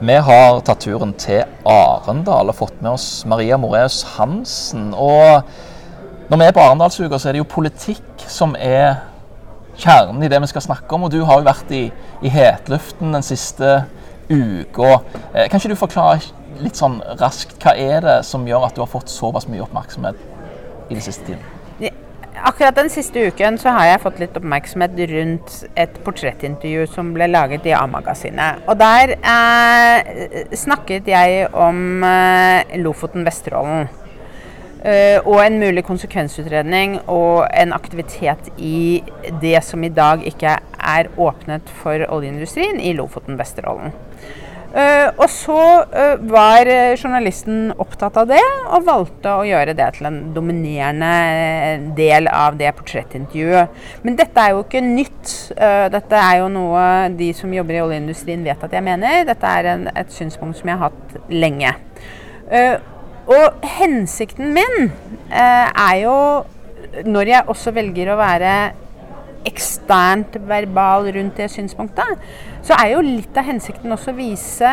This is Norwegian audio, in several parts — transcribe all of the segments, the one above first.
Vi har tatt turen til Arendal og fått med oss Maria Moreus Hansen. Og når vi er på Arendalsuka, så er det jo politikk som er kjernen i det vi skal snakke om. Og du har jo vært i, i hetluften den siste uka. Eh, kan ikke du forklare litt sånn raskt hva er det som gjør at du har fått såpass mye oppmerksomhet i den siste tiden? Akkurat den siste uken så har jeg fått litt oppmerksomhet rundt et portrettintervju som ble laget i A-magasinet. Og der eh, snakket jeg om eh, Lofoten-Vesterålen. Uh, og en mulig konsekvensutredning og en aktivitet i det som i dag ikke er åpnet for oljeindustrien i Lofoten-Vesterålen. Uh, og så uh, var journalisten opptatt av det, og valgte å gjøre det til en dominerende del av det portrettintervjuet. Men dette er jo ikke nytt. Dette er jo noe de som jobber i oljeindustrien vet at jeg mener. Dette er en, et synspunkt som jeg har hatt lenge. og hensikten min er jo, når jeg også velger å være eksternt verbal rundt det synspunktet, så er jo litt av hensikten også å vise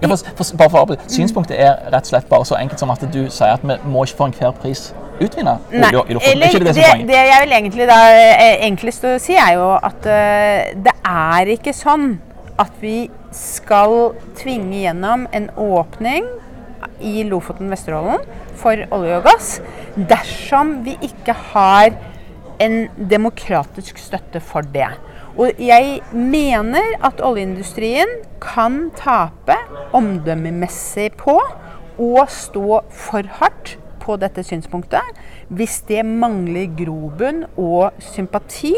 ja, for, for, bare for, Synspunktet er rett og slett bare så enkelt som at du sier at vi må ikke for enhver pris utvinne Nei, eller, det, det, det, det, jeg vil egentlig da eh, enklest å si, er jo at uh, det er ikke sånn at vi skal tvinge gjennom en åpning i Lofoten-Vesterålen for olje og gass dersom vi ikke har en demokratisk støtte for det. Og jeg mener at oljeindustrien kan tape omdømmemessig på å stå for hardt på dette synspunktet hvis det mangler grobunn og sympati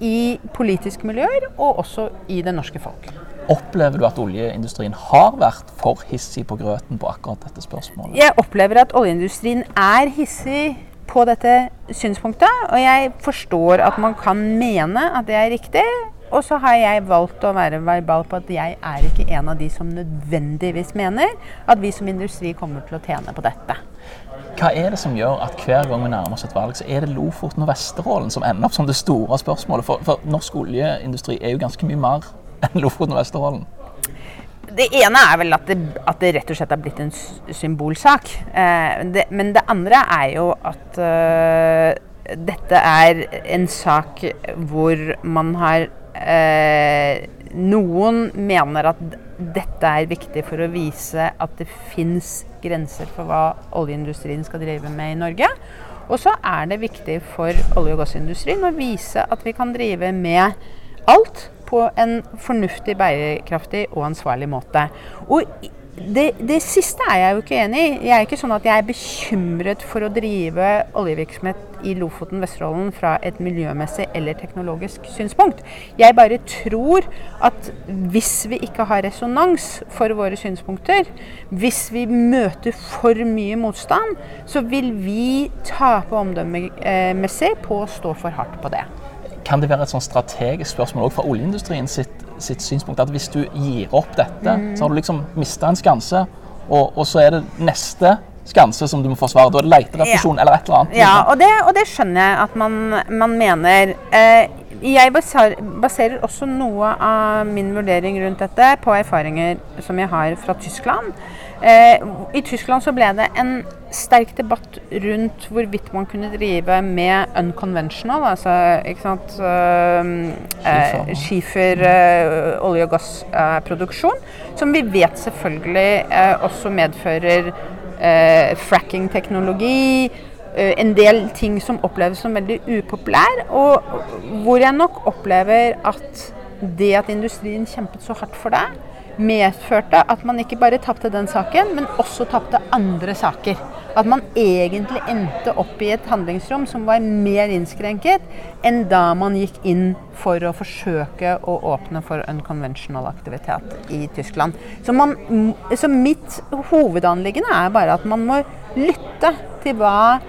i politiske miljøer og også i det norske folk. Opplever du at oljeindustrien har vært for hissig på grøten på akkurat dette spørsmålet? Jeg opplever at oljeindustrien er hissig på dette synspunktet. Og jeg forstår at man kan mene at det er riktig. Og så har jeg valgt å være verbal på at jeg er ikke en av de som nødvendigvis mener at vi som industri kommer til å tjene på dette. Hva er det som gjør at hver gang vi nærmer oss et valg, så er det Lofoten og Vesterålen som ender opp som det store spørsmålet? For, for norsk oljeindustri er jo ganske mye mer enn Lofoten og Vesterålen. Det ene er vel at det, at det, rett og slett har blitt en symbolsak. Eh, det, men det andre er jo at eh, dette er en sak hvor man har eh, Noen mener at dette er viktig for å vise at det fins grenser for hva oljeindustrien skal drive med i Norge. Og så er det viktig for olje- og gassindustrien å vise at vi kan drive med alt på en fornuftig, bærekraftig og ansvarlig måte. Og det, det, siste er jeg jo ikke enig i. Jeg er ikke sånn at jeg er bekymret for å drive oljevirksomhet i Lofoten, Vesterålen fra et miljømessig eller teknologisk synspunkt. Jeg bare tror at hvis vi ikke har resonans for våre synspunkter, hvis vi møter for mye motstand, så vil vi tape omdømmemessig på å stå for hardt på det kan det være et sånn strategisk spørsmål også fra oljeindustrien sitt, sitt, synspunkt at hvis du gir opp dette, mm. så har du liksom mista en skanse, og, og, så er det neste skanse som du må forsvare. Da er det leterefusjon ja. eller et eller annet. Ja, og det, og det skjønner jeg at man, man mener. Eh, jeg baserer også noe av min vurdering rundt dette på erfaringer som jeg har fra Tyskland. Eh, I Tyskland så ble det en sterk debatt rundt hvorvidt man kunne drive med unconventional, altså ikke sant, uh, skifer, uh, olje- og gassproduksjon, som vi vet selvfølgelig også medfører fracking-teknologi. En del ting som oppleves som veldig upopulær, og hvor jeg nok opplever at det at industrien kjempet så hardt for det, medførte at man ikke bare tapte den saken, men også tapte andre saker. At man egentlig endte opp i et handlingsrom som var mer innskrenket enn da man gikk inn for å forsøke å åpne for unconventional aktivitet i Tyskland. Så, man, så mitt hovedanliggende er bare at man må lytte til hva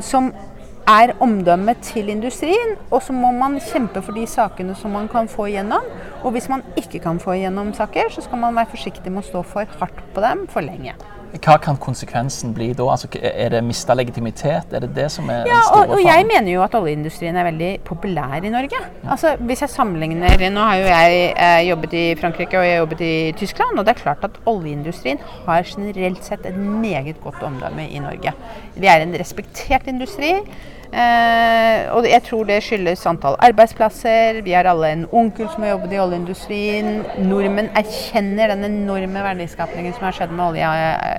som er omdømmet til industrien, og så må man kjempe for de sakene som man kan få igjennom. Og hvis man ikke kan få igjennom saker, så skal man være forsiktig med å stå for hardt på dem for lenge. Hva kan konsekvensen bli da? Altså, er det mista legitimitet? Er det det som er ja, den store og, og jeg mener jo at oljeindustrien er veldig populær i Norge. Altså, hvis jeg sammenligner Nå har jo jeg eh, jobbet i Frankrike og jeg har jobbet i Tyskland, og det er klart at oljeindustrien har generelt sett et meget godt omdømme i Norge. Vi er en respektert industri. Eh, og jeg tror det skyldes antall arbeidsplasser. Vi har alle en onkel som har jobbet i oljeindustrien. Nordmenn erkjenner den enorme verdiskapningen som har skjedd med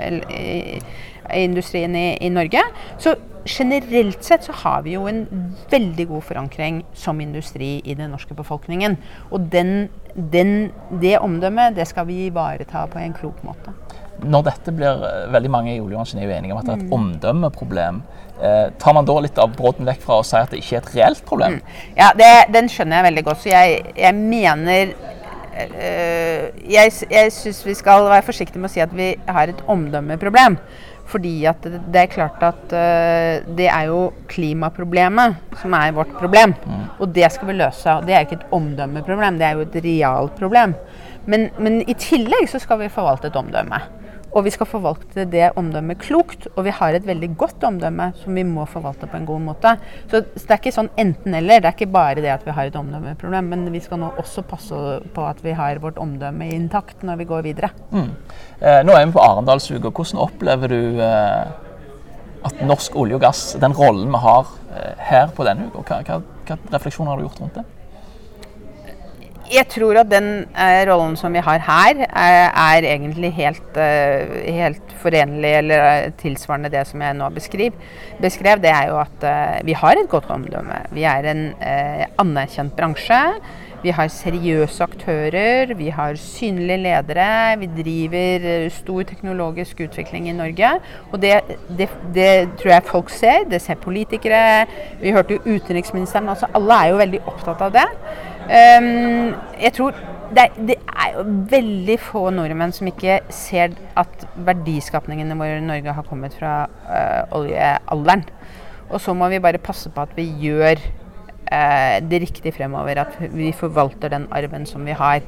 oljeindustrien i, i, Norge. Så generelt sett så har vi jo en veldig god forankring som industri i den norske befolkningen. Og den, den, det omdømmet det skal vi ivareta på en klok måte når dette blir eh, Veldig mange i oljebransjen er jo enige om at det er et mm. omdømmeproblem. Eh, tar man da litt av brodden vekk fra å si at det ikke er et reelt problem? Mm. Ja, det, den skjønner jeg veldig godt. Så jeg, jeg mener Jeg, jeg syns vi skal være forsiktige med å si at vi har et omdømmeproblem. Fordi at det, er klart at øh, det er jo klimaproblemet som er vårt problem. Mm. Og det skal vi løse. Det er ikke et omdømmeproblem, det er jo et realproblem. Men, men i tillegg så skal vi forvalte et omdømme. Og vi skal forvalte det omdømmet klokt. Og vi har et veldig godt omdømme som vi må forvalte på en god måte. Så, det er ikke sånn enten-eller. Det er ikke bare det at vi har et omdømmeproblem. Men vi skal nå også passe på at vi har vårt omdømme intakt når vi går videre. Mm. Eh, nå er vi på Arendalsuka. Hvordan opplever du eh, at norsk olje og gass, den rollen vi har eh, her på denne uka, hva, hva, hva refleksjoner har du gjort rundt det? Jeg tror at den eh, rollen som vi har her, er, er egentlig helt, eh, helt, forenlig eller eh, tilsvarende det som jeg nå beskrev. beskrev. Det er jo at eh, vi har et godt omdømme. Vi er en eh, anerkjent bransje. Vi har seriøse aktører, vi har synlige ledere. Vi driver eh, stor teknologisk utvikling i Norge. Og det, det, det, tror jeg folk ser. Det ser politikere. Vi hørte jo utenriksministeren. altså Alle er jo veldig opptatt av det. Um, jeg tror det er, det er, jo veldig få nordmenn som ikke ser at verdiskapningene våre i Norge har kommet fra uh, oljealderen. Og så må vi bare passe på at vi gjør det riktig fremover. At vi forvalter den arven som vi har.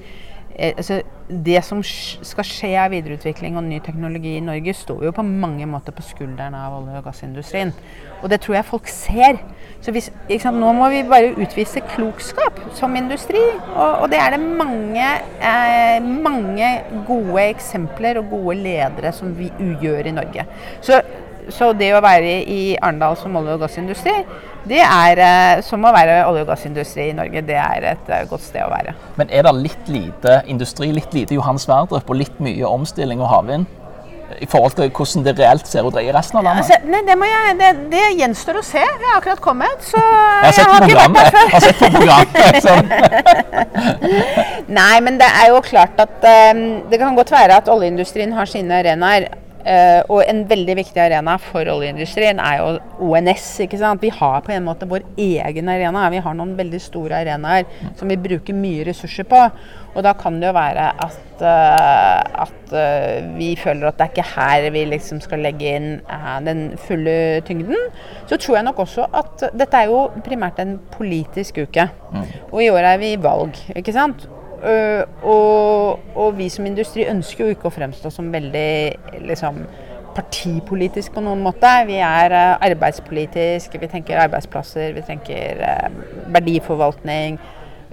Eh, altså, det som skal skje av videreutvikling og ny teknologi i Norge, står jo på mange måter på skuldrene av olje- og gassindustrien. Og det tror jeg folk ser. Så hvis, Nå må vi bare utvise klokskap som industri. Og, og det er det mange, eh, mange gode eksempler og gode ledere som vi gjør i Norge. Så så det å være i Arendal som olje- og gassindustri, det er eh, som å være olje- og gassindustri i Norge. Det er et uh, godt sted å være. Men er det litt lite industri, litt lite Johan Sverdrup og litt mye omstilling og havvind? I forhold til hvordan det reelt ser ut i resten av landet? Altså, nei, det, jeg, det, det, gjenstår å se. Jeg har akkurat kommet, så jeg har jeg har før. Jeg har sett på programmet. Sånn. nei, men det er jo klart at um, det kan godt være at oljeindustrien har sine arenaer. Uh, og en veldig viktig arena for oljeindustrien er jo ONS. ikke sant? Vi har på en måte vår egen arena. Vi har noen veldig store arenaer som vi bruker mye ressurser på. Og da kan det jo være at, uh, at uh, vi føler at det er ikke her vi liksom skal legge inn den fulle tyngden. Så tror jeg nok også at dette er jo primært en politisk uke. Mm. Og i år er vi i valg, ikke sant. Uh, og, og, vi som industri ønsker jo ikke å fremstå som veldig liksom, partipolitisk på noen måte. Vi er uh, arbeidspolitisk, vi tenker arbeidsplasser, vi tenker uh, verdiforvaltning.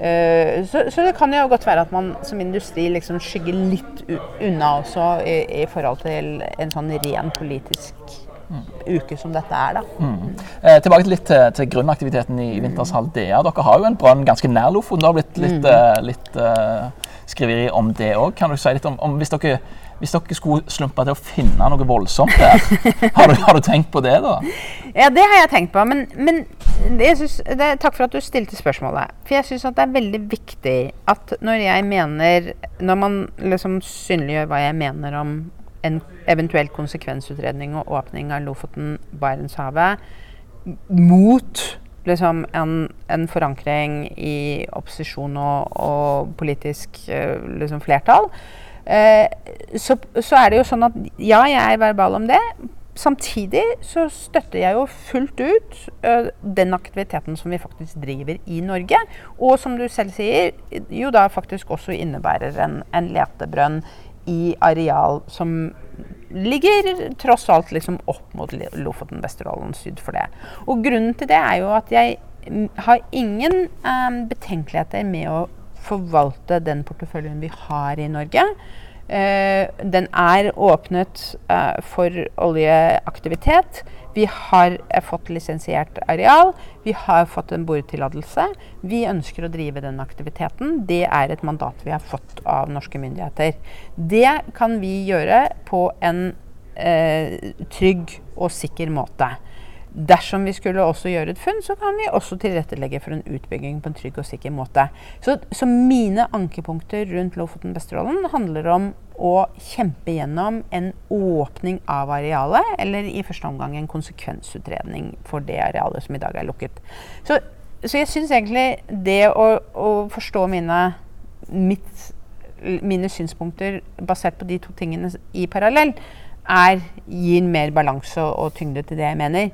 Så, så, det kan jo godt være at man som industri liksom skygger litt unna også i, i forhold til en sånn ren politisk uke som dette er. da. Mm. Eh, tilbake litt til, til grunnaktiviteten i, i Vintershall DA. Dere har jo en brønn ganske nær Lofoten. Det har blitt litt, mm. uh, litt uh, skriveri om det òg. Kan du si litt om, om hvis, dere, hvis dere skulle slumpe til å finne noe voldsomt der, har, du, har, du, tenkt på det, da? Ja, det har jeg tenkt på. Men, men synes, det, takk for at du stilte spørsmålet. For jeg syns det er veldig viktig at når jeg mener Når man liksom synliggjør hva jeg mener om en eventuell konsekvensutredning og åpning av Lofoten-Barentshavet mot liksom en, en, forankring i opposisjon og, og politisk uh, liksom flertall, eh, så, så, er det jo sånn at ja, jeg er verbal om det. Samtidig så støtter jeg jo fullt ut ø, den aktiviteten som vi faktisk driver i Norge. Og som du selv sier, jo da faktisk også innebærer en, en letebrønn i areal som ligger tross alt liksom opp mot Lofoten, Vesterålen, syd for det. Og grunnen til det er jo at jeg har ingen eh, betenkeligheter med å forvalte den porteføljen vi har i Norge. Uh, den er åpnet uh, for oljeaktivitet. Vi har uh, fått lisensiert areal. Vi har fått en boretillatelse. Vi ønsker å drive den aktiviteten. Det er et mandat vi har fått av norske myndigheter. Det kan vi gjøre på en trygg og sikker måte. Dersom vi skulle også gjøre et funn, så kan vi også tilrettelegge for en utbygging på en trygg og sikker måte. Så, så mine ankepunkter rundt Lofoten Vesterålen handler om å kjempe gjennom en åpning av arealet, eller i første omgang en konsekvensutredning for det arealet som i dag er lukket. Så, så jeg syns egentlig det å, å forstå mine, mitt, mine synspunkter basert på de to tingene i parallell, er, gir mer balanse og tyngde til det jeg mener.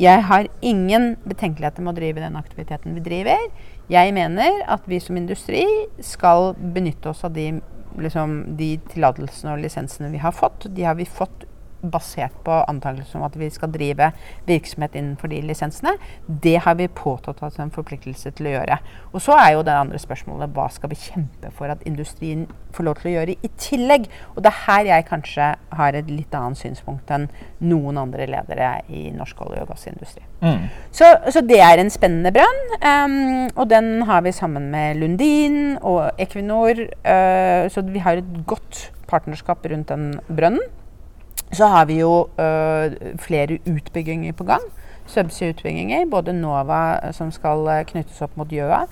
Jeg har ingen betenkeligheter med å drive den aktiviteten vi driver. Jeg mener at vi som industri skal benytte oss av de, liksom, de tillatelsene og lisensene vi har fått. De har vi fått basert på antakelser om at vi skal drive virksomhet innenfor de lisensene. Det har vi påtatt oss en forpliktelse til å gjøre. Og så er jo det andre spørsmålet hva skal vi kjempe for at industrien får lov til å gjøre i tillegg? Og det er her jeg kanskje har et litt annet synspunkt enn noen andre ledere i norsk olje- og gassindustri. Mm. Så, så, det er en spennende brønn, um, og den har vi sammen med Lundin og Equinor. Uh, så vi har et godt partnerskap rundt den brønnen. Så har vi jo øh, flere utbygginger på gang. Subsea-utbygginger. Både Nova, øh, som skal øh, knyttes opp mot Gjøa,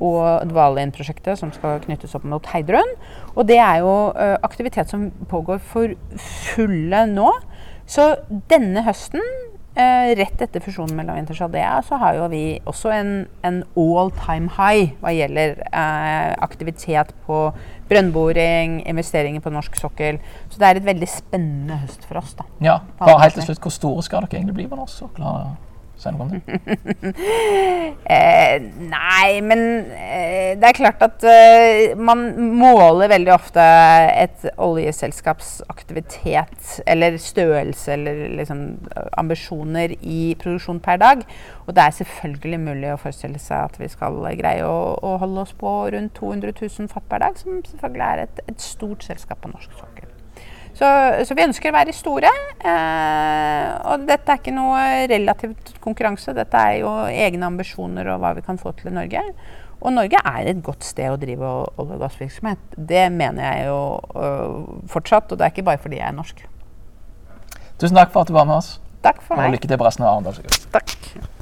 og Dvalin-prosjektet, som skal knyttes opp mot Heidrun. Og det er jo aktivitet som pågår for fulle nå. Så denne høsten Eh, rett etter fusjonen mellom Winters og Adea så har jo vi også en, en all time high hva gjelder eh, aktivitet på brønnboring, investeringer på norsk sokkel. Så det er et veldig spennende høst for oss. da. Ja, bare helt til slutt, Hvor store skal dere egentlig bli på norsk sokkel? Det. eh, nei, men eh, det er klart at eh, man måler veldig ofte et oljeselskaps aktivitet eller størrelse eller liksom ambisjoner i produksjon per dag. Og det er selvfølgelig mulig å forestille seg at vi skal greie å, å holde oss på rundt 200 000 fat per dag, som selvfølgelig er et, et stort selskap på norsk sokkel. Så, så, vi ønsker å være store. Eh, og dette er ikke noe relativt konkurranse. Dette er jo egne ambisjoner og hva vi kan få til i Norge. Og Norge er et godt sted å drive olje- og gassvirksomhet. Det mener jeg jo uh, fortsatt, og det er ikke bare fordi jeg er norsk. Tusen takk for at du var med oss. Takk for meg. Og lykke til på resten av Arendalsuka. Takk.